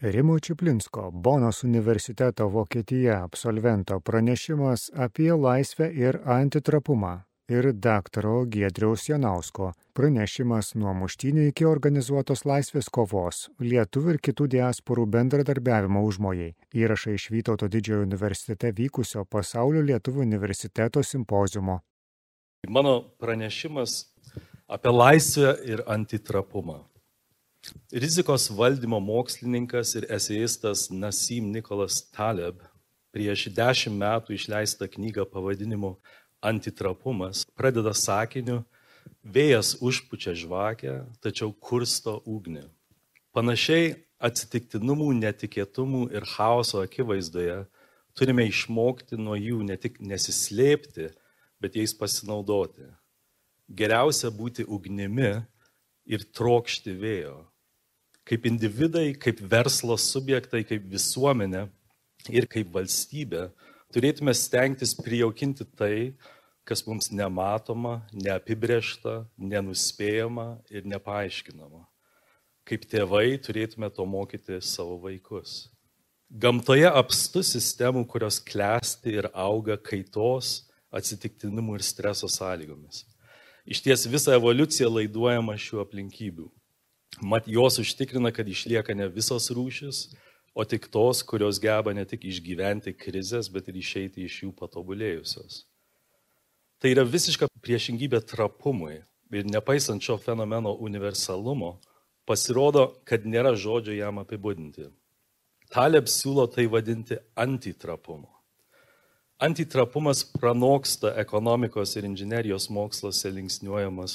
Rimo Čiplinsko, Bonos universiteto Vokietija absolvento pranešimas apie laisvę ir antitrapumą ir daktaro Giedriaus Janausko pranešimas nuo muštinių iki organizuotos laisvės kovos, lietuvių ir kitų diasporų bendradarbiavimo užmojai. Įrašai iš Vytauto didžiojo universitete vykusio pasaulio lietuvių universiteto simpozijumo. Mano pranešimas apie laisvę ir antitrapumą. Rizikos valdymo mokslininkas ir eseistas Nasim Nikolas Taleb prieš dešimt metų išleistą knygą pavadinimu Antitrapumas pradeda sakiniu Vėjas užpučia žvakę, tačiau kursto ugnį. Panašiai atsitiktinumų, netikėtumų ir chaoso akivaizdoje turime išmokti nuo jų ne tik nesislėpti, bet jais pasinaudoti. Geriausia būti ugnimi ir trokšti vėjo kaip individai, kaip verslo subjektai, kaip visuomenė ir kaip valstybė turėtume stengtis prijaukinti tai, kas mums nematoma, neapibriešta, nenuspėjama ir nepaaiškinama. Kaip tėvai turėtume to mokyti savo vaikus. Gamtoje apstu sistemų, kurios klesti ir auga kaitos, atsitiktinimų ir streso sąlygomis. Iš ties visa evoliucija laiduojama šių aplinkybių. Mat jos užtikrina, kad išlieka ne visos rūšis, o tik tos, kurios geba ne tik išgyventi krizės, bet ir išeiti iš jų patobulėjusios. Tai yra visiška priešingybė trapumui ir nepaisant šio fenomeno universalumo, pasirodo, kad nėra žodžio jam apibūdinti. Taleb siūlo tai vadinti antitrapumu. Antitrapumas pranoksta ekonomikos ir inžinerijos moksluose linksniuojamas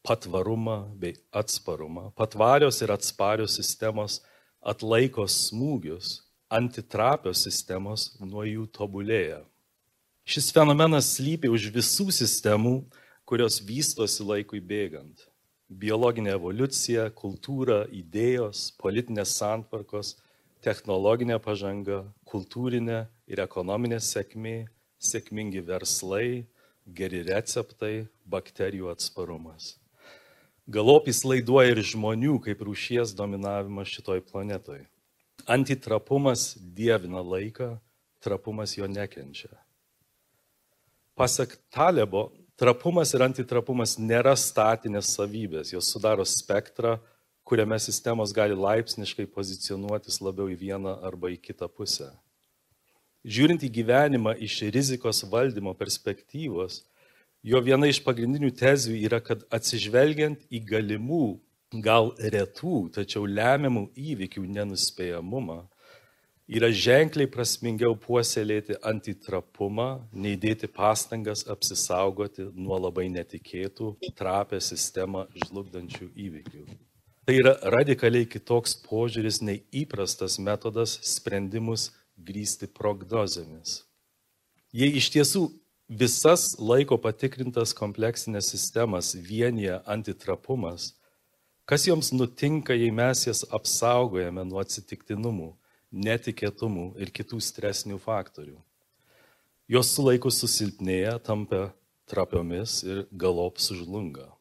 patvarumą bei atsparumą. Patvarios ir atsparios sistemos atlaiko smūgius, antitrapios sistemos nuo jų tobulėja. Šis fenomenas slypi už visų sistemų, kurios vystosi laikui bėgant. Biologinė evoliucija, kultūra, idėjos, politinės santvarkos, technologinė pažanga, kultūrinė ir ekonominė sėkmė, sėkmingi verslai, geri receptai, bakterijų atsparumas. Galopys laiduoja ir žmonių kaip rūšies dominavimas šitoj planetoj. Antitrapumas dievina laiką, trapumas jo nekenčia. Pasak Talebo, trapumas ir antitrapumas nėra statinės savybės, jos sudaro spektrą, kuriame sistemos gali laipsniškai pozicionuotis labiau į vieną arba į kitą pusę. Žiūrint į gyvenimą iš rizikos valdymo perspektyvos, Jo viena iš pagrindinių tezių yra, kad atsižvelgiant į galimų, gal retų, tačiau lemiamų įvykių nenuspėjamumą, yra ženkliai prasmingiau puoselėti antitrapumą, nei dėti pastangas apsisaugoti nuo labai netikėtų, trapę sistemą žlugdančių įvykių. Tai yra radikaliai kitoks požiūris nei įprastas metodas sprendimus grįsti prognozėmis. Jei iš tiesų visas laiko patikrintas kompleksinės sistemas vienyje antitrapumas, kas joms nutinka, jei mes jas apsaugojame nuo atsitiktinumų, netikėtumų ir kitų stresinių faktorių. Jos su laiku susilpnėja, tampa trapiomis ir galop sužlunga.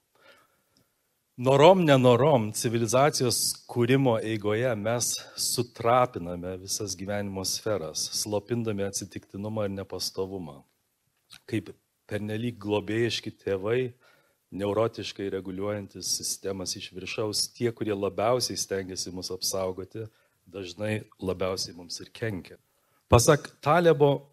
Norom, nenorom, civilizacijos kūrimo eigoje mes sutrapiname visas gyvenimo sferas, slopindami atsitiktinumą ir nepastovumą kaip pernelyg globėjiški tėvai, neurotiškai reguliuojantis sistemas iš viršaus, tie, kurie labiausiai stengiasi mus apsaugoti, dažnai labiausiai mums ir kenkia. Pasak Talebo,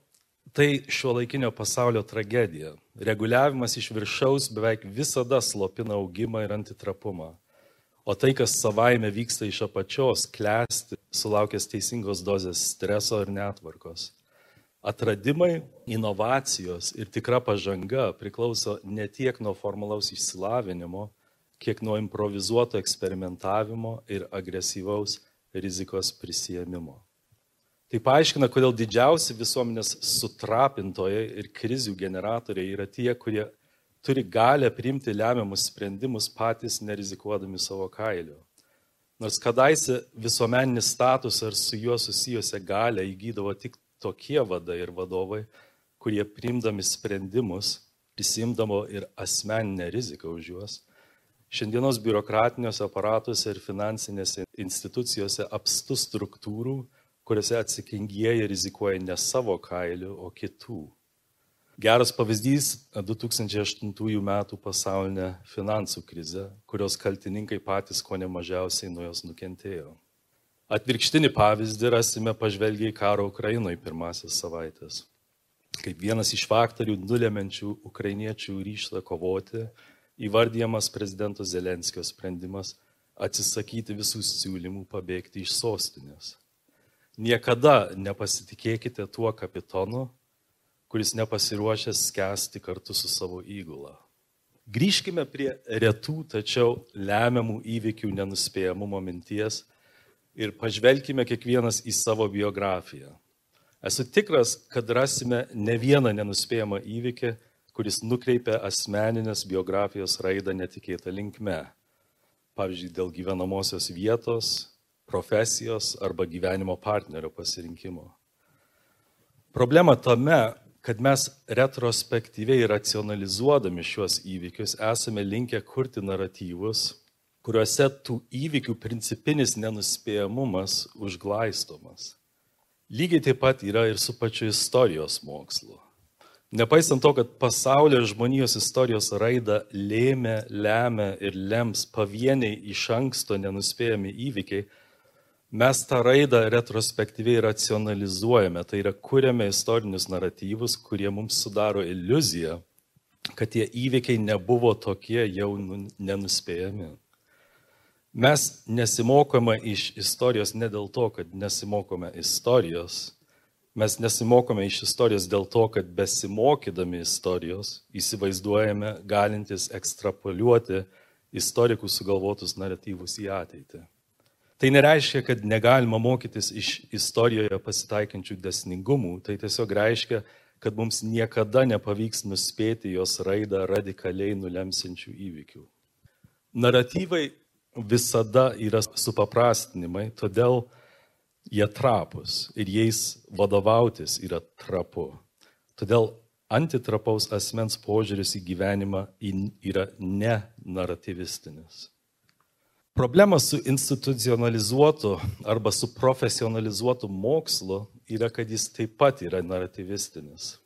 tai šio laikinio pasaulio tragedija. Reguliavimas iš viršaus beveik visada slopina augimą ir antitrapumą. O tai, kas savaime vyksta iš apačios, klesti, sulaukęs teisingos dozės streso ir netvarkos. Atradimai, inovacijos ir tikra pažanga priklauso ne tiek nuo formalaus išsilavinimo, kiek nuo improvizuoto eksperimentavimo ir agresyvaus rizikos prisėmimo. Tai paaiškina, kodėl didžiausi visuomenės sutrapintojai ir krizių generatoriai yra tie, kurie turi galę priimti lemiamus sprendimus patys nerizikuodami savo kailiu. Nors kadaise visuomeninis statusą ir su juo susijusią galę įgydavo tik tokie vadai ir vadovai, kurie priimdami sprendimus, prisimdavo ir asmeninę riziką už juos, Šiandienos biurokratiniuose aparatuose ir finansinėse institucijose apstų struktūrų, kuriuose atsakingieji rizikuoja ne savo kailiu, o kitų. Geras pavyzdys 2008 metų pasaulinė finansų krize, kurios kaltininkai patys ko nemažiausiai nuo jos nukentėjo. Atvirkštinį pavyzdį rasime pažvelgiai karo Ukrainoje pirmasis savaitės. Kaip vienas iš faktorių nulemenčių ukrainiečių ryštą kovoti, įvardyjamas prezidento Zelenskio sprendimas atsisakyti visų siūlymų pabėgti iš sostinės. Niekada nepasitikėkite tuo kapitonu, kuris nepasiruošęs skęsti kartu su savo įgula. Grįžkime prie retų, tačiau lemiamų įvykių nenuspėjamumo minties ir pažvelkime kiekvienas į savo biografiją. Esu tikras, kad rasime ne vieną nenuspėjamą įvykį, kuris nukreipia asmeninės biografijos raidą netikėtą linkme. Pavyzdžiui, dėl gyvenamosios vietos, profesijos arba gyvenimo partnerio pasirinkimo. Problema tame, kad mes retrospektyviai racionalizuodami šiuos įvykius esame linkę kurti naratyvus, kuriuose tų įvykių principinis nenuspėjamumas užglaistomas. Lygiai taip pat yra ir su pačiu istorijos mokslu. Nepaisant to, kad pasaulio ir žmonijos istorijos raidą lėmė, lemia ir lems pavieniai iš anksto nenuspėjami įvykiai, mes tą raidą retrospektyviai racionalizuojame, tai yra kuriame istorinius naratyvus, kurie mums sudaro iliuziją, kad tie įvykiai nebuvo tokie jau nu, nenuspėjami. Mes nesimokome iš istorijos ne dėl to, kad nesimokome istorijos, mes nesimokome iš istorijos dėl to, kad besimokydami istorijos įsivaizduojame galintis ekstrapoliuoti istorikų sugalvotus naratyvus į ateitį. Tai nereiškia, kad negalima mokytis iš istorijoje pasitaikančių desningumų, tai tiesiog reiškia, kad mums niekada nepavyks nuspėti jos raidą radikaliai nulemsinčių įvykių. Naratyvai visada yra supaprastinimai, todėl jie trapus ir jais vadovautis yra trapu. Todėl antitrapaus asmens požiūris į gyvenimą yra nenarativistinis. Problema su institucionalizuotu arba su profesionalizuotu mokslu yra, kad jis taip pat yra narrativistinis.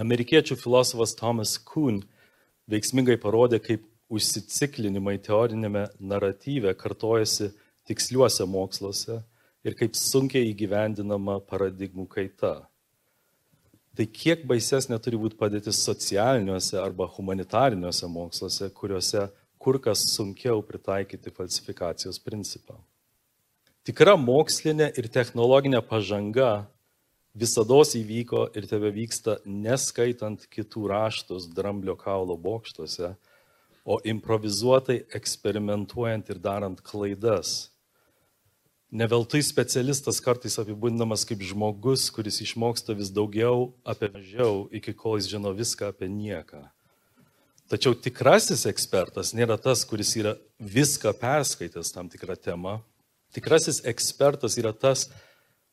Amerikiečių filosofas Thomas Kuhn veiksmingai parodė, kaip užsiciklinimai teorinėme naratyve kartojasi tiksliuose moksluose ir kaip sunkiai įgyvendinama paradigmų kaita. Tai kiek baisesnė turi būti padėtis socialiniuose arba humanitariniuose moksluose, kuriuose kur kas sunkiau pritaikyti falsifikacijos principą. Tikra mokslinė ir technologinė pažanga visada įvyko ir tebe vyksta neskaitant kitų raštus dramblio kaulo bokštuose, o improvizuotai eksperimentuojant ir darant klaidas. Neveltui specialistas kartais apibūdinamas kaip žmogus, kuris išmoksta vis daugiau apie mažiau, iki kol jis žino viską apie nieką. Tačiau tikrasis ekspertas nėra tas, kuris yra viską perskaitęs tam tikrą temą. Tikrasis ekspertas yra tas,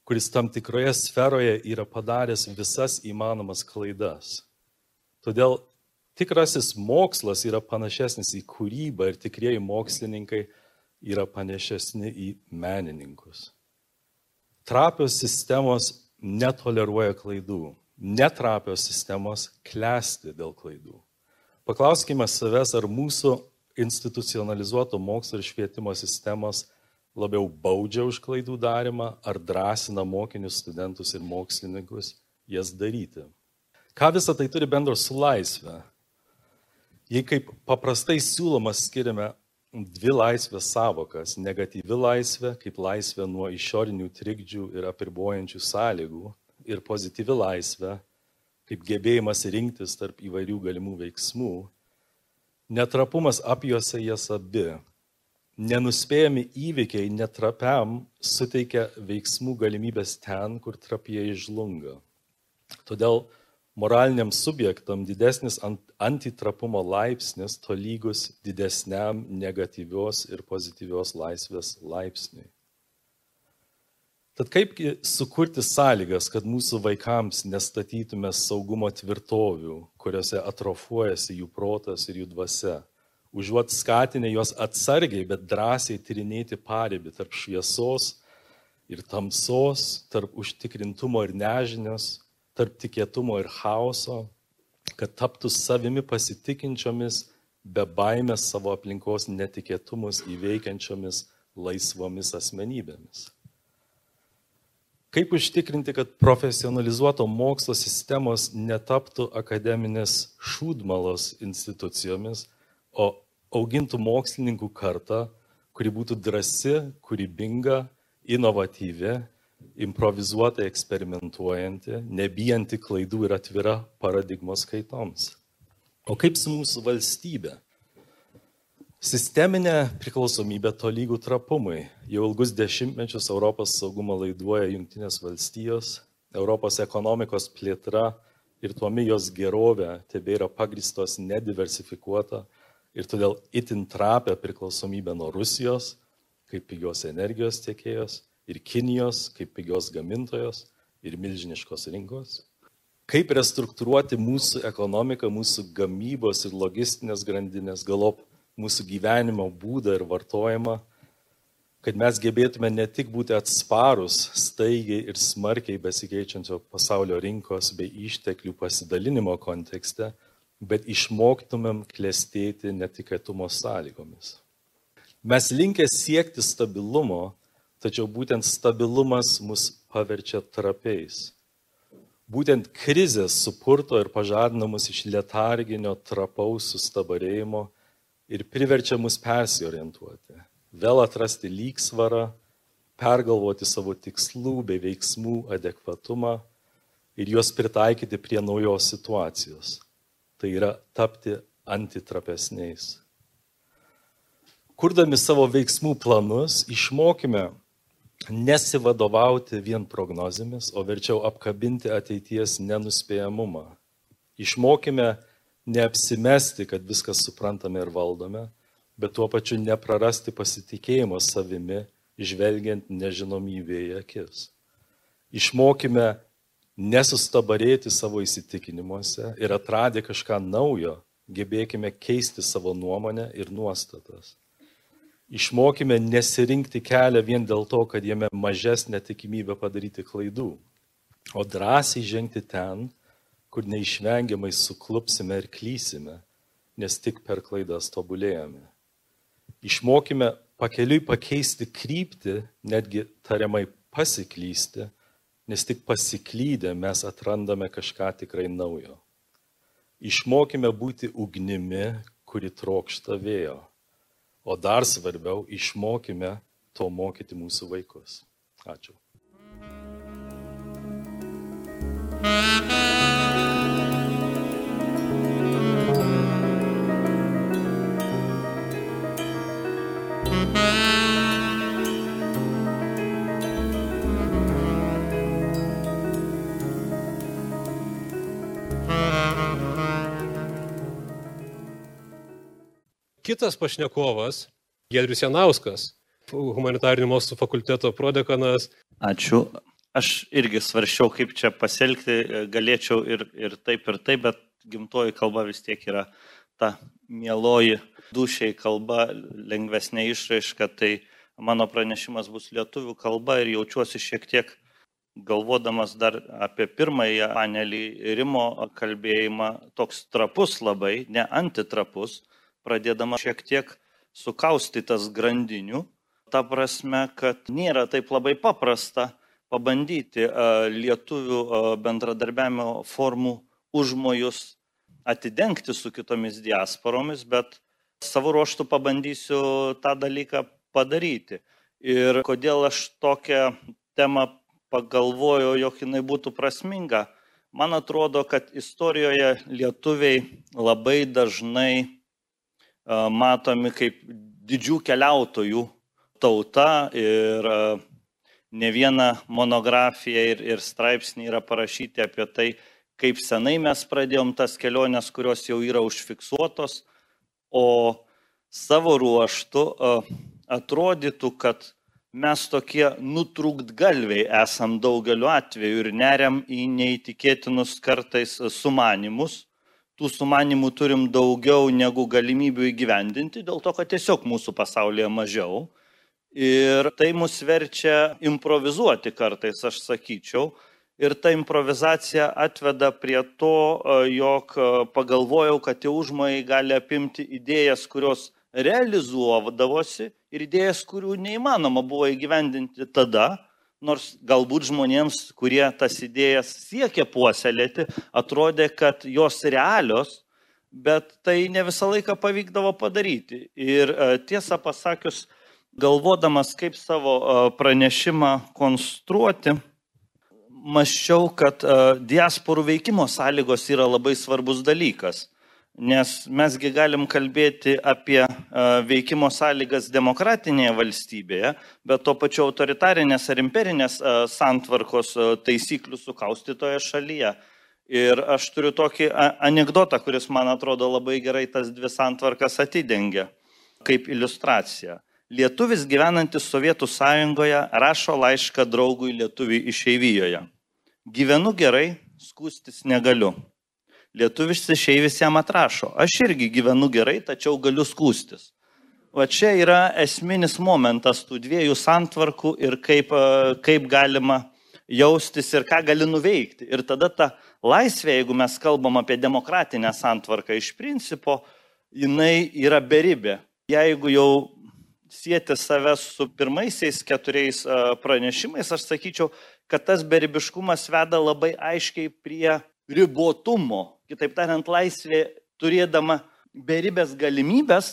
kuris tam tikroje sferoje yra padaręs visas įmanomas klaidas. Todėl tikrasis mokslas yra panašesnis į kūrybą ir tikrieji mokslininkai yra panašesni į menininkus. Trapios sistemos netoleruoja klaidų, netrapios sistemos klesti dėl klaidų. Paklauskime savęs, ar mūsų institucionalizuoto mokslo ir švietimo sistemos labiau baudžia už klaidų darimą, ar drąsina mokinius, studentus ir mokslininkus jas daryti. Ką visą tai turi bendro su laisvė? Jei kaip paprastai siūloma skiriame dvi laisvės savokas - negatyvi laisvė, kaip laisvė nuo išorinių trikdžių ir apribojančių sąlygų, ir pozityvi laisvė, kaip gebėjimas rinktis tarp įvairių galimų veiksmų, netrapumas apjuose jas abi. Nenuspėjami įvykiai netrapiam suteikia veiksmų galimybės ten, kur trapieji žlunga. Todėl moraliniam subjektam didesnis antitrapumo laipsnis tolygus didesniam negatyvios ir pozityvios laisvės laipsniui. Tad kaipgi sukurti sąlygas, kad mūsų vaikams nestatytume saugumo tvirtovių, kuriuose atrofuojasi jų protas ir jų dvasia, užuot skatinę juos atsargiai, bet drąsiai tyrinėti paribį tarp šviesos ir tamsos, tarp užtikrintumo ir nežinios, tarp tikėtumo ir chaoso, kad taptų savimi pasitikinčiomis, be baimės savo aplinkos netikėtumus įveikiančiomis laisvomis asmenybėmis. Kaip užtikrinti, kad profesionalizuoto mokslo sistemos netaptų akademinės šūdmalos institucijomis, o augintų mokslininkų kartą, kuri būtų drasi, kūrybinga, inovatyvi, improvizuotai eksperimentuojanti, nebijanti klaidų ir atvira paradigmos kaitoms. O kaip su mūsų valstybė? Sisteminė priklausomybė to lygų trapumui. Jau ilgus dešimtmečius Europos saugumą laiduoja Junktinės valstijos, Europos ekonomikos plėtra ir tuomi jos gerovė tebėra pagristos nediversifikuota ir todėl itin trapę priklausomybę nuo Rusijos kaip pigios energijos tiekėjos ir Kinijos kaip pigios gamintojos ir milžiniškos rinkos. Kaip restruktūruoti mūsų ekonomiką, mūsų gamybos ir logistinės grandinės galop mūsų gyvenimo būdą ir vartojimą, kad mes gebėtume ne tik būti atsparus staigiai ir smarkiai besikeičiančio pasaulio rinkos bei išteklių pasidalinimo kontekste, bet išmoktumėm klestėti netikėtumo sąlygomis. Mes linkę siekti stabilumo, tačiau būtent stabilumas mus paverčia trapiais. Būtent krizės supurto ir pažadina mus iš letarginio trapaus sustabarėjimo ir priverčia mus persiorientuoti, vėl atrasti lygsvarą, pergalvoti savo tikslų bei veiksmų adekvatumą ir juos pritaikyti prie naujos situacijos. Tai yra tapti antitrapesniais. Kurdami savo veiksmų planus, išmokime nesivadovauti vien prognozėmis, o verčiau apkabinti ateities nenuspėjamumą. Išmokime neapsimesti, kad viskas suprantame ir valdome, bet tuo pačiu neprarasti pasitikėjimo savimi, žvelgiant nežinomybėje akis. Išmokime nesustabarėti savo įsitikinimuose ir atradę kažką naujo, gebėkime keisti savo nuomonę ir nuostatas. Išmokime nesirinkti kelią vien dėl to, kad jame mažesnė tikimybė padaryti klaidų, o drąsiai žengti ten, kur neišvengiamai suklupsime ir klysime, nes tik per klaidas tobulėjame. Išmokime pakeliui pakeisti kryptį, netgi tariamai pasiklysti, nes tik pasiklydę mes atrandame kažką tikrai naujo. Išmokime būti ugnimi, kuri trokšta vėjo. O dar svarbiau, išmokime to mokyti mūsų vaikus. Ačiū. Kitas pašnekovas, Gedrius Janauskas, humanitarinių mokslų fakulteto prodekanas. Ačiū. Aš irgi svaršiau, kaip čia pasielgti, galėčiau ir, ir taip, ir taip, bet gimtoji kalba vis tiek yra ta mieloji dušiai kalba, lengvesnė išraiška, tai mano pranešimas bus lietuvių kalba ir jaučiuosi šiek tiek galvodamas dar apie pirmąjį panelį Rimo kalbėjimą, toks trapus labai, ne antitrapus, pradėdama šiek tiek sukaustytas grandinių, ta prasme, kad nėra taip labai paprasta pabandyti lietuvių bendradarbiavimo formų užmojus atidengti su kitomis diasporomis, bet savo ruoštų pabandysiu tą dalyką padaryti. Ir kodėl aš tokią temą pagalvojau, jog jinai būtų prasminga. Man atrodo, kad istorijoje lietuviai labai dažnai matomi kaip didžių keliautojų tauta ir ne viena monografija ir, ir straipsnė yra parašyti apie tai, kaip senai mes pradėjom tas keliones, kurios jau yra užfiksuotos, o savo ruoštų atrodytų, kad mes tokie nutrūkt galviai esam daugeliu atveju ir neriam į neįtikėtinus kartais sumanimus, tų sumanimų turim daugiau negu galimybių įgyvendinti, dėl to, kad tiesiog mūsų pasaulyje mažiau. Ir tai mus verčia improvizuoti kartais, aš sakyčiau. Ir ta improvizacija atveda prie to, jog pagalvojau, kad tie užmojai gali apimti idėjas, kurios realizuodavosi ir idėjas, kurių neįmanoma buvo įgyvendinti tada, nors galbūt žmonėms, kurie tas idėjas siekia puoselėti, atrodė, kad jos realios, bet tai ne visą laiką pavykdavo padaryti. Ir e, tiesą pasakius, galvodamas, kaip savo e, pranešimą konstruoti, maščiau, kad e, diasporų veikimo sąlygos yra labai svarbus dalykas nes mesgi galim kalbėti apie veikimo sąlygas demokratinėje valstybėje, bet to pačiu autoritarinės ar imperinės santvarkos taisyklių sukaustytoje šalyje. Ir aš turiu tokį anegdotą, kuris man atrodo labai gerai tas dvi santvarkas atidengia, kaip iliustracija. Lietuvis gyvenantis Sovietų sąjungoje rašo laišką draugui lietuviui išeivijoje. Gyvenu gerai, skūstis negaliu. Lietuvis išeivis jam atrašo, aš irgi gyvenu gerai, tačiau galiu skūstis. Va čia yra esminis momentas tų dviejų santvarkų ir kaip, e, kaip galima jaustis ir ką gali nuveikti. Ir tada ta laisvė, jeigu mes kalbam apie demokratinę santvarką iš principo, jinai yra beribė. Jeigu jau sieti save su pirmaisiais keturiais e, pranešimais, aš sakyčiau, kad tas beribiškumas veda labai aiškiai prie ribotumo Kitaip tariant, laisvė turėdama beribės galimybės,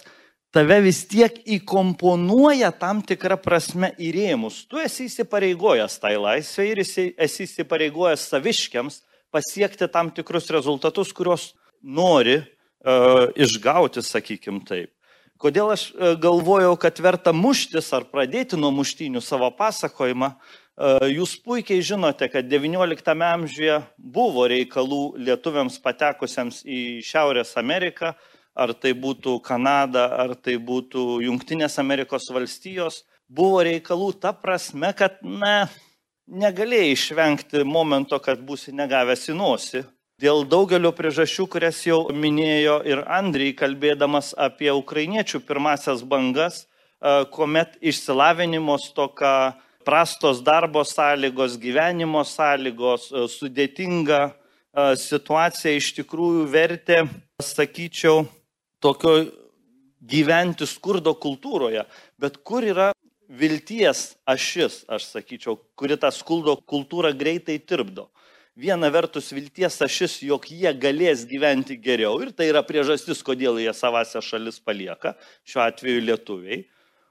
tave vis tiek įkomponuoja tam tikrą prasme į rėmus. Tu esi įsipareigojęs tai laisvė ir esi įsipareigojęs saviškiams pasiekti tam tikrus rezultatus, kuriuos nori uh, išgauti, sakykim taip. Kodėl aš e, galvojau, kad verta muštis ar pradėti nuo muštinių savo pasakojimą, E, jūs puikiai žinote, kad XIX amžiuje buvo reikalų lietuviams patekusiems į Šiaurės Ameriką, ar tai būtų Kanada, ar tai būtų Junktinės Amerikos valstijos, buvo reikalų ta prasme, kad, na, negalėjai išvengti momento, kad būsi negavęs į nosį. Dėl daugelio priežasčių, kurias jau minėjo ir Andriai, kalbėdamas apie ukrainiečių pirmasias bangas, kuomet išsilavinimo stoka, prastos darbo sąlygos, gyvenimo sąlygos, e, sudėtinga e, situacija iš tikrųjų vertė, sakyčiau, tokio gyventi skurdo kultūroje. Bet kur yra vilties ašis, aš sakyčiau, kuri tą skurdo kultūrą greitai tirpdo. Viena vertus vilties ašis, jog jie galės gyventi geriau ir tai yra priežastis, kodėl jie savąsią šalis palieka, šiuo atveju lietuviai.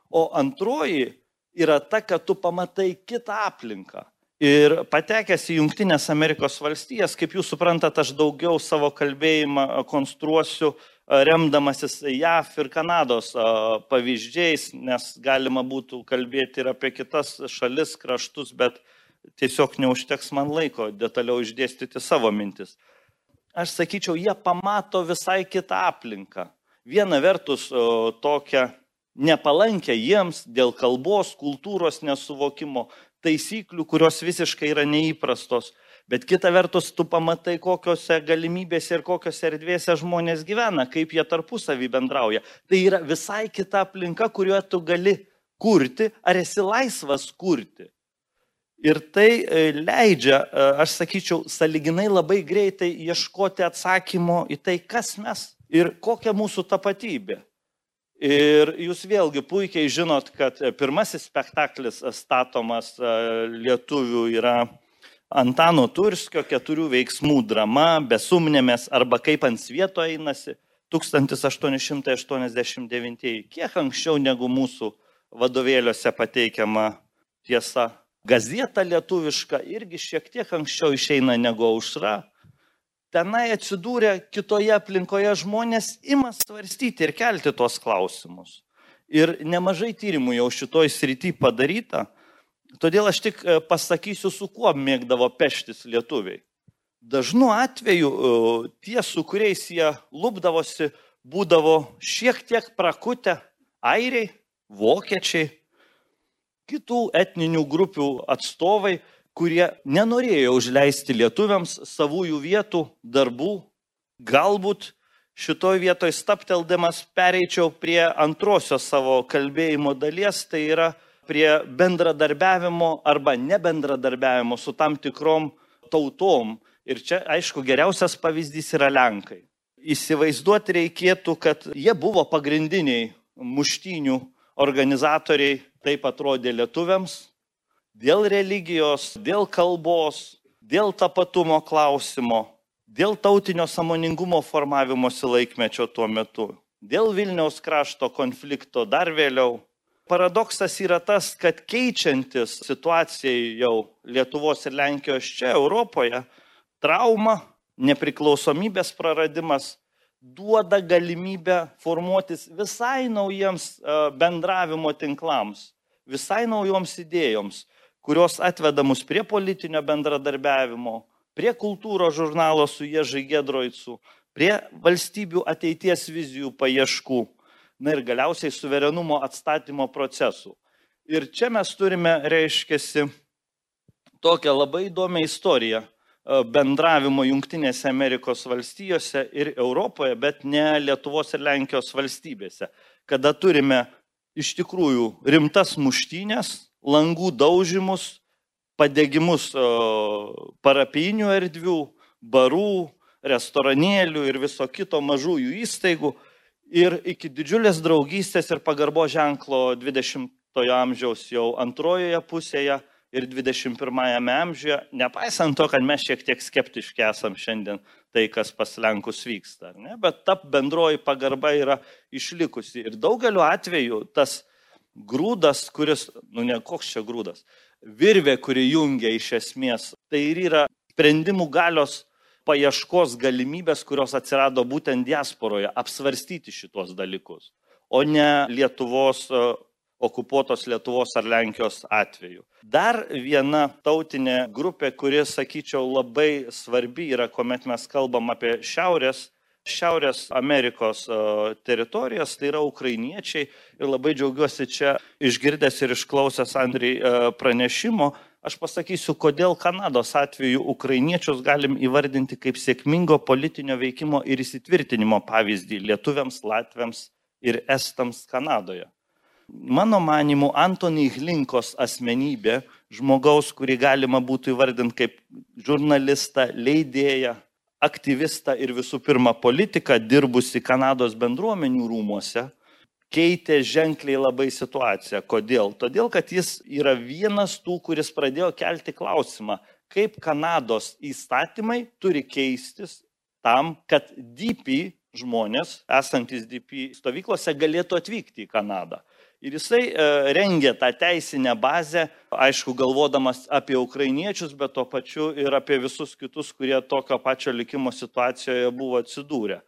O antroji yra ta, kad tu pamatai kitą aplinką. Ir patekęs į Junktinės Amerikos valstijas, kaip jūs suprantate, aš daugiau savo kalbėjimą konstruosiu remdamasis JAF ir Kanados pavyzdžiais, nes galima būtų kalbėti ir apie kitas šalis, kraštus, bet tiesiog neužteks man laiko detaliau išdėstyti savo mintis. Aš sakyčiau, jie pamato visai kitą aplinką. Viena vertus tokią nepalankę jiems dėl kalbos, kultūros nesuvokimo, taisyklių, kurios visiškai yra neįprastos. Bet kita vertus, tu pamatai, kokiuose galimybėse ir kokiuose erdvėse žmonės gyvena, kaip jie tarpusavį bendrauja. Tai yra visai kita aplinka, kurioje tu gali kurti, ar esi laisvas kurti. Ir tai e, leidžia, e, aš sakyčiau, saliginai labai greitai ieškoti atsakymo į tai, kas mes ir kokia mūsų tapatybė. Ir jūs vėlgi puikiai žinot, kad pirmasis spektaklis statomas e, lietuvių yra Antano Turskio keturių veiksmų drama, besumnėmės arba kaip ant svieto einasi 1889, kiek anksčiau negu mūsų vadovėliuose pateikiama tiesa. Gazeta lietuviška irgi šiek tiek anksčiau išeina negu aušra tenai atsidūrę kitoje aplinkoje žmonės ima svarstyti ir kelti tuos klausimus. Ir nemažai tyrimų jau šitoj srity padaryta, todėl aš tik e, pasakysiu, su kuo mėgdavo peštis lietuviai. Dažnu atveju e, tie, su kuriais jie lūpdavosi, būdavo šiek tiek prakutę airiai, vokiečiai, kitų etninių grupių atstovai, kurie nenorėjo užleisti lietuviams savųjų vietų, darbų, Galbūt šitoje vietoje stapteldamas pereičiau prie antrosios savo kalbėjimo dalies, tai yra prie bendradarbiavimo arba nebendradarbiavimo su tam tikrom tautom. Ir čia, aišku, geriausias pavyzdys yra Lenkai. Įsivaizduoti reikėtų, kad jie buvo pagrindiniai muštinių organizatoriai, taip atrodė lietuviams, dėl religijos, dėl kalbos, dėl tapatumo klausimo, dėl tautinio samoningumo formavimosi laikmečio tuo metu, dėl Vilniaus krašto konflikto dar vėliau. Paradoksas yra tas, kad keičiantis situacijai jau Lietuvos ir Lenkijos čia Europoje, trauma, nepriklausomybės praradimas duoda galimybę formuotis visai naujiems e, bendravimo tinklams, visai naujoms idėjoms, kurios atveda mus prie politinio bendradarbiavimo, prie kultūros žurnalo su Ježai Gedroicu, prie valstybių ateities vizijų paieškų, na ir galiausiai suverenumo atstatymo procesų. Ir čia mes turime, reiškiasi, tokią labai įdomią istoriją e, bendravimo Junktinėse Amerikos valstijose ir Europoje, bet ne Lietuvos ir Lenkijos valstybėse, kada turime iš tikrųjų rimtas muštynės, langų daužimus, padegimus parapinių erdvių, barų, restoranėlių ir viso kito mažųjų įstaigų ir iki didžiulės draugystės ir pagarbo ženklo 20-ojo amžiaus jau antrojoje pusėje ir 21-ame amžiuje, nepaisant to, kad mes šiek tiek skeptiški esam šiandien tai, kas pas Lenkus vyksta, ne? bet ta bendroji pagarba yra išlikusi. Ir daugeliu atveju tas grūdas, kuris, nu ne koks čia grūdas, virvė, kuri jungia iš esmės, tai ir yra sprendimų galios paieškos galimybės, kurios atsirado būtent diasporoje, apsvarstyti šitos dalykus, o ne Lietuvos, e, okupuotos Lietuvos ar Lenkijos atveju. Dar viena tautinė grupė, kuri, sakyčiau, labai svarbi yra, kuomet mes kalbam apie Šiaurės Šiaurės Amerikos teritorijas, tai yra ukrainiečiai. Ir labai džiaugiuosi čia išgirdęs ir išklausęs Andrei pranešimo. Aš pasakysiu, kodėl Kanados atveju ukrainiečius galim įvardinti kaip sėkmingo politinio veikimo ir įsitvirtinimo pavyzdį lietuviams, latviams ir estams Kanadoje. Mano manimu, Antony Hlinkos asmenybė, žmogaus, kurį galima būtų įvardinti kaip žurnalistą, leidėją, aktyvistą ir visų pirma politiką, dirbusi Kanados bendruomenių rūmuose, keitė ženkliai labai situaciją. Kodėl? Todėl, kad jis yra vienas tų, kuris pradėjo kelti klausimą, kaip Kanados įstatymai turi keistis tam, kad DP žmonės, esantis DP stovyklose, galėtų atvykti į Kanadą. Ir jisai e, rengė tą teisinę bazę, aišku, galvodamas apie ukrainiečius, bet tuo pačiu ir apie visus kitus, kurie tokio pačio likimo situacijoje buvo atsidūrę.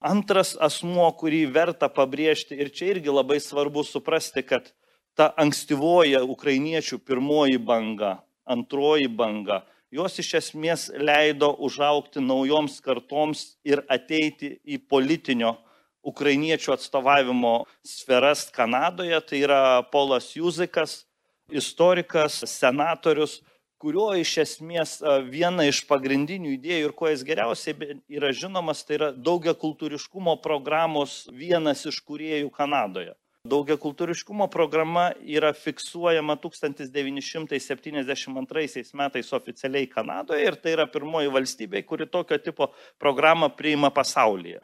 Antras asmuo, kurį verta pabrėžti, ir čia irgi labai svarbu suprasti, kad ta ankstyvoji ukrainiečių pirmoji banga, antroji banga, jos iš esmės leido užaukti naujoms kartoms ir ateiti į politinio ukrainiečių atstovavimo sferas Kanadoje, tai yra Polas Juzikas, istorikas, senatorius, kurio iš esmės viena iš pagrindinių idėjų ir kuo jis geriausiai yra žinomas, tai yra daugia kultūriškumo programos vienas iš kuriejų Kanadoje. Daugia kultūriškumo programa yra fiksuojama 1972 metais oficialiai Kanadoje ir tai yra pirmoji valstybė, kuri tokio tipo programą priima pasaulyje.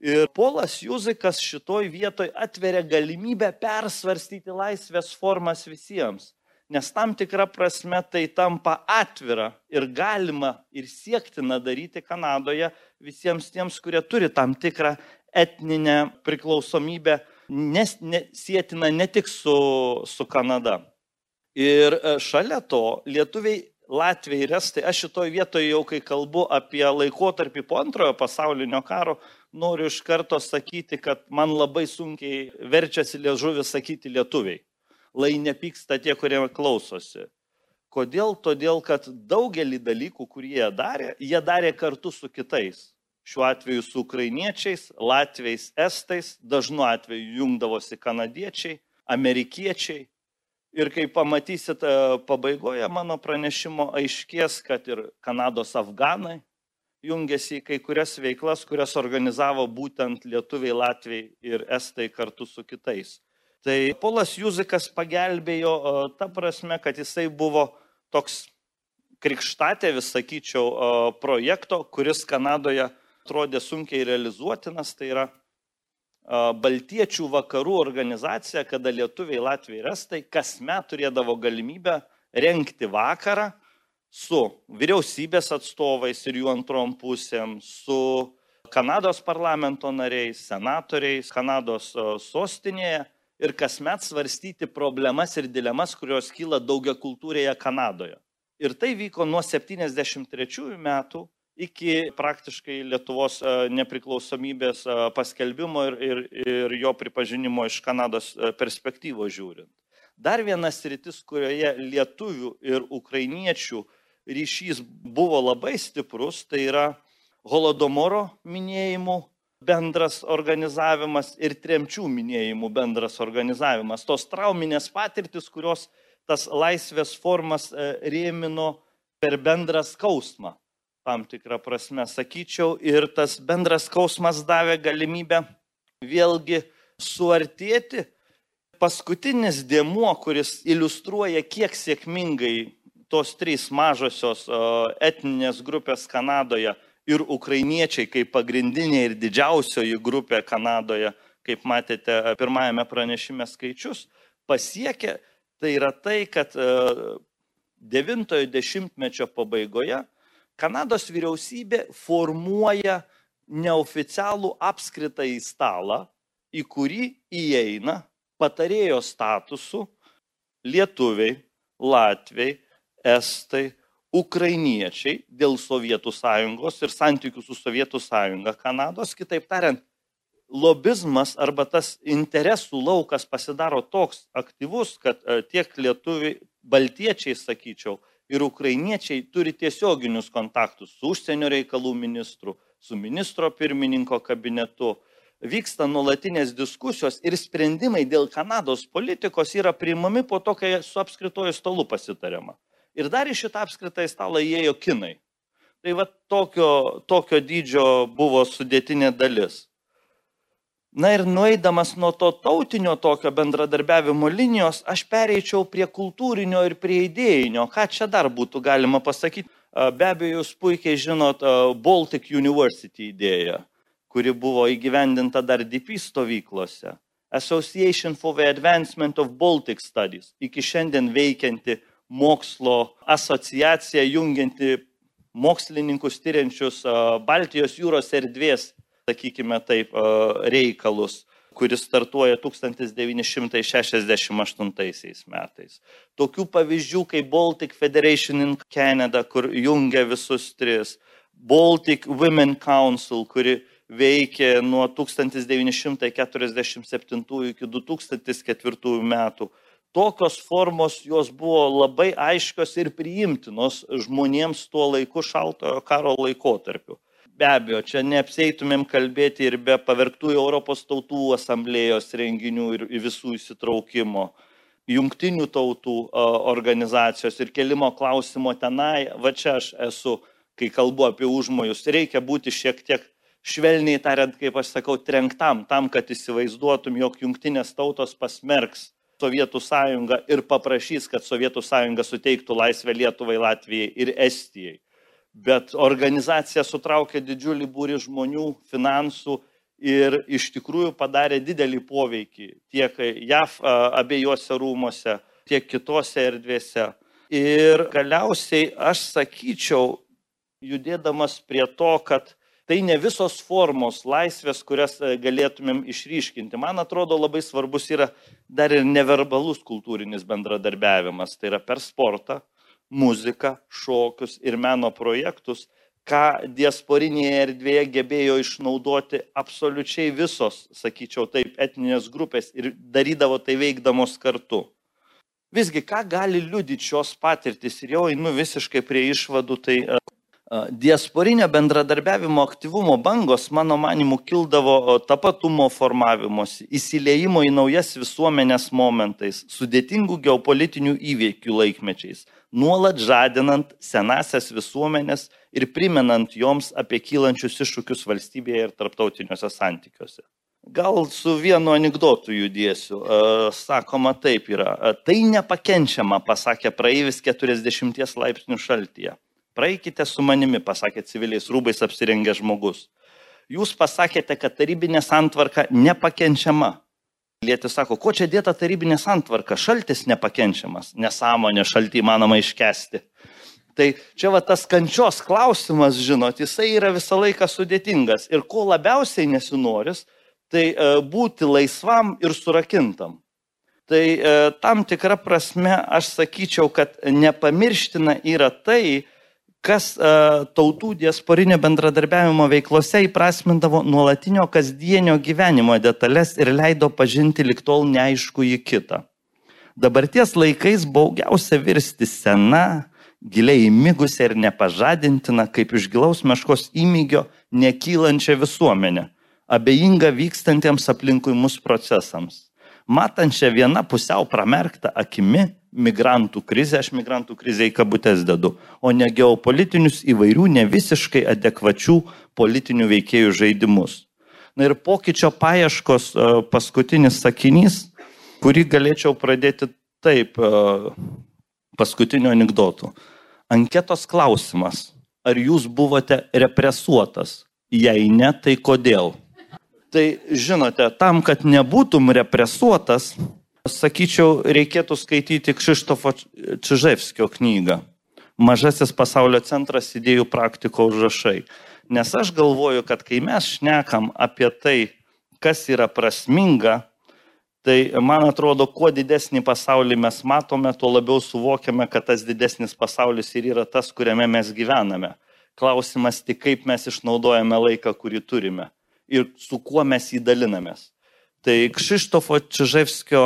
Ir Polas Juzikas šitoj vietoj atveria galimybę persvarstyti laisvės formas visiems. Nes tam tikrą prasme tai tampa atvira ir galima ir siektina daryti Kanadoje visiems tiems, kurie turi tam tikrą etninę priklausomybę, nes ne, sėtina ne tik su, su Kanada. Ir e, šalia to lietuviai Latvijai ir Estai, aš šitoj vietoje jau kai kalbu apie laikotarpį po antrojo pasaulinio karo, noriu iš karto sakyti, kad man labai sunkiai verčiasi liežuvis sakyti lietuviai. Lai nepyksta tie, kurie klausosi. Kodėl? Todėl, kad daugelį dalykų, kurie jie darė, jie darė kartu su kitais. Šiuo atveju su ukrainiečiais, latviais, estais, dažnu atveju jungdavosi kanadiečiai, amerikiečiai, Ir kai pamatysit e, pabaigoje mano pranešimo, aiškės, kad ir Kanados afganai, jungėsi į kai kurias veiklas, kurias organizavo būtent lietuviai, latviai ir estai kartu su kitais. Tai Polas Juzikas pagelbėjo ta prasme, kad jisai buvo toks krikštatėvis, sakyčiau, projekto, kuris Kanadoje atrodė sunkiai realizuotinas, tai yra Baltiečių vakarų organizacija, kada lietuviai, latviai ir estai kasmet turėdavo galimybę renkti vakarą su vyriausybės atstovais ir jų antrom pusėm, su Kanados parlamento nariais, senatoriais, Kanados sostinėje ir kasmet svarstyti problemas ir dilemas, kurios kyla daugia kultūrėje Kanadoje. Ir tai vyko nuo 73 metų iki praktiškai Lietuvos nepriklausomybės paskelbimo ir, ir, ir jo pripažinimo iš Kanados perspektyvos žiūrint. Dar vienas rytis, kurioje lietuvių ir ukrainiečių ryšys buvo labai stiprus, tai yra Holodomoro minėjimų bendras organizavimas ir tremčių minėjimų bendras organizavimas. Tos trauminės patirtis, kurios tas laisvės formas e, rėmino per bendrą skausmą, tam tikrą prasme, sakyčiau, ir tas bendras skausmas davė galimybę vėlgi suartėti. Paskutinis dėmuo, kuris iliustruoja, kiek sėkmingai tos trys mažosios e, etninės grupės Kanadoje ir ukrainiečiai kaip pagrindinė ir didžiausioji grupė Kanadoje, kaip matėte pirmajame pranešime skaičius, pasiekė tai yra tai, kad 90-ojo e, pabaigoje Kanados vyriausybė formuoja neoficialų apskritą į stalą, į kurį įeina patarėjo statusu lietuviai, latviai, estai, ukrainiečiai dėl Sovietų sąjungos ir santykių su Sovietų sąjunga Kanados, kitaip tariant, lobizmas arba tas interesų laukas pasidaro toks aktyvus, kad e, tiek lietuviai, baltiečiai, sakyčiau, ir ukrainiečiai turi tiesioginius kontaktus su užsienio reikalų ministru, su ministro pirmininko kabinetu. Vyksta nuolatinės diskusijos ir sprendimai dėl Kanados politikos yra priimami po to, kai su apskritoju stalu pasitariama. Ir dar į šitą apskritą stalą įėjo kinai. Tai va tokio, tokio dydžio buvo sudėtinė dalis. Na ir nueidamas nuo to tautinio tokio bendradarbiavimo linijos, aš pereičiau prie kultūrinio ir prie idėjinio. Ką čia dar būtų galima pasakyti? Be abejo, jūs puikiai žinot Baltic University idėją, kuri buvo įgyvendinta dar DP stovyklose. Association for the Advancement of Baltic Studies, iki šiandien veikianti mokslo asociacija jungianti mokslininkus tyriančius Baltijos jūros erdvės sakykime taip, reikalus, kuris startuoja 1968 metais. Tokių pavyzdžių kaip Baltic Federation in Canada, kur jungia visus tris, Baltic Women Council, kuri veikė nuo 1947 iki 2004 metų. Tokios formos jos buvo labai aiškios ir priimtinos žmonėms tuo laiku šaltojo karo laikotarpiu. Be abejo, čia neapseitumėm kalbėti ir be pavergtųjų Europos tautų asamblėjos renginių ir visų įsitraukimo, jungtinių tautų organizacijos ir kelimo klausimo tenai. Va čia aš esu, kai kalbu apie užmojus, reikia būti šiek tiek švelniai tariant, kaip aš sakau, trenktam, tam, kad įsivaizduotum, jog jungtinės tautos pasmerks Sovietų sąjungą ir paprašys, kad Sovietų sąjunga suteiktų laisvę Lietuvai, Latvijai ir Estijai bet organizacija sutraukė didžiulį būrį žmonių, finansų ir iš tikrųjų padarė didelį poveikį tiek JAV abiejose rūmose, tiek kitose erdvėse. Ir galiausiai aš sakyčiau, judėdamas prie to, kad tai ne visos formos laisvės, kurias galėtumėm išryškinti. Man atrodo labai svarbus yra dar ir neverbalus kultūrinis bendradarbiavimas. Tai yra per sportą, muziką, šokius ir meno projektus, ką diasporinėje erdvėje gebėjo išnaudoti absoliučiai visos, sakyčiau taip, etninės grupės ir darydavo tai veikdamos kartu. Visgi, ką gali liudyti šios patirtis ir jau einu visiškai prie išvadų, tai Diasporinio bendradarbiavimo aktyvumo bangos, mano manimu, kildavo tapatumo formavimosi, įsileimo į naujas visuomenės momentais, sudėtingų geopolitinių įveikių laikmečiais, nuolat žadinant senasias visuomenės ir primenant joms apie kylančius iššūkius valstybėje ir tarptautiniuose santykiuose. Gal su vienu anegdotu judėsiu. Sakoma taip yra. Tai nepakenčiama, pasakė praeivis 40 laipsnių šaltyje. Praeikite su manimi, pasakė civiliais rūbais apsirengęs žmogus. Jūs pasakėte, kad tarybinė santvarka nepakenčiama. Lietis sako, ko čia dėta tarybinė santvarka, šaltis nepakenčiamas, nesąmonė šaltį įmanoma iškesti. Tai čia va tas kančios klausimas, žinot, jisai yra visą laiką sudėtingas. Ir ko labiausiai nesinoris, tai e, būti laisvam ir surakintam. Tai e, tam tikrą prasme aš sakyčiau, kad nepamirština yra tai, kas e, tautų diasporinio bendradarbiavimo veiklose įprasmindavo nuolatinio kasdienio gyvenimo detalės ir leido pažinti liktol neaišku į kitą. Dabarties laikais baugiausia virsti sena, giliai įmigusią ir nepažadintiną, kaip iš gilaus meškos įmygio, nekylančią visuomenę, abejinga vykstantiems aplinkui mus procesams. Matančią vieną pusiau pramerktą akimi, migrantų krizę, aš migrantų krizę į kabutės dedu, o ne geopolitinius įvairių ne visiškai adekvačių politinių veikėjų žaidimus. Na ir pokyčio paieškos e, paskutinis sakinys, kurį galėčiau pradėti taip, e, paskutiniu anegdotu. Anketos klausimas. Ar jūs buvote represuotas? Jei ne, tai kodėl? Tai žinote, tam, kad nebūtum represuotas, Sakyčiau, reikėtų skaityti Kšištofo Čiževskio knygą. Mažasis pasaulio centras idėjų praktiko užrašai. Nes aš galvoju, kad kai mes šnekam apie tai, kas yra prasminga, tai man atrodo, kuo didesnį pasaulį mes matome, tuo labiau suvokiame, kad tas didesnis pasaulis ir yra tas, kuriame mes gyvename. Klausimas tik, kaip mes išnaudojame laiką, kurį turime ir su kuo mes jį dalinamės. Tai Kšištofo Čiževskio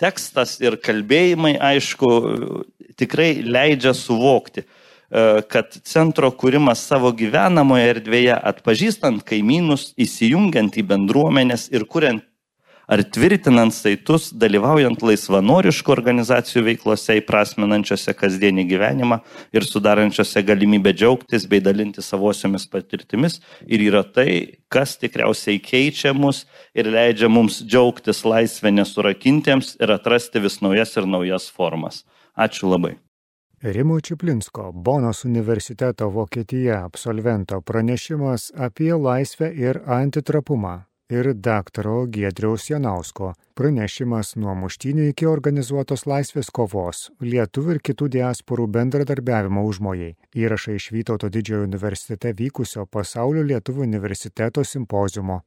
tekstas ir kalbėjimai, aišku, tikrai leidžia suvokti, kad centro kūrimas savo gyvenamoje erdvėje, atpažįstant kaimynus, įsijungiant į bendruomenės ir kuriant ar tvirtinant saitus, dalyvaujant laisvanoriškų organizacijų veiklose įprasminančiose kasdienį gyvenimą ir sudarančiose galimybę džiaugtis bei dalinti savosiomis patirtimis ir yra tai, kas tikriausiai keičia mus ir leidžia mums džiaugtis laisvę nesurakintiems ir atrasti vis naujas ir naujas formas. Ačiū labai. Rimo Čiplinsko, Bonos universiteto Vokietija absolvento pranešimas apie laisvę ir antitrapumą ir daktaro Giedriaus Janausko. Pranešimas nuo muštinių iki organizuotos laisvės kovos, lietuvių ir kitų diasporų bendradarbiavimo užmojai. Įrašai iš Vytauto didžiojo universitete vykusio pasaulio lietuvių universiteto simpozijumo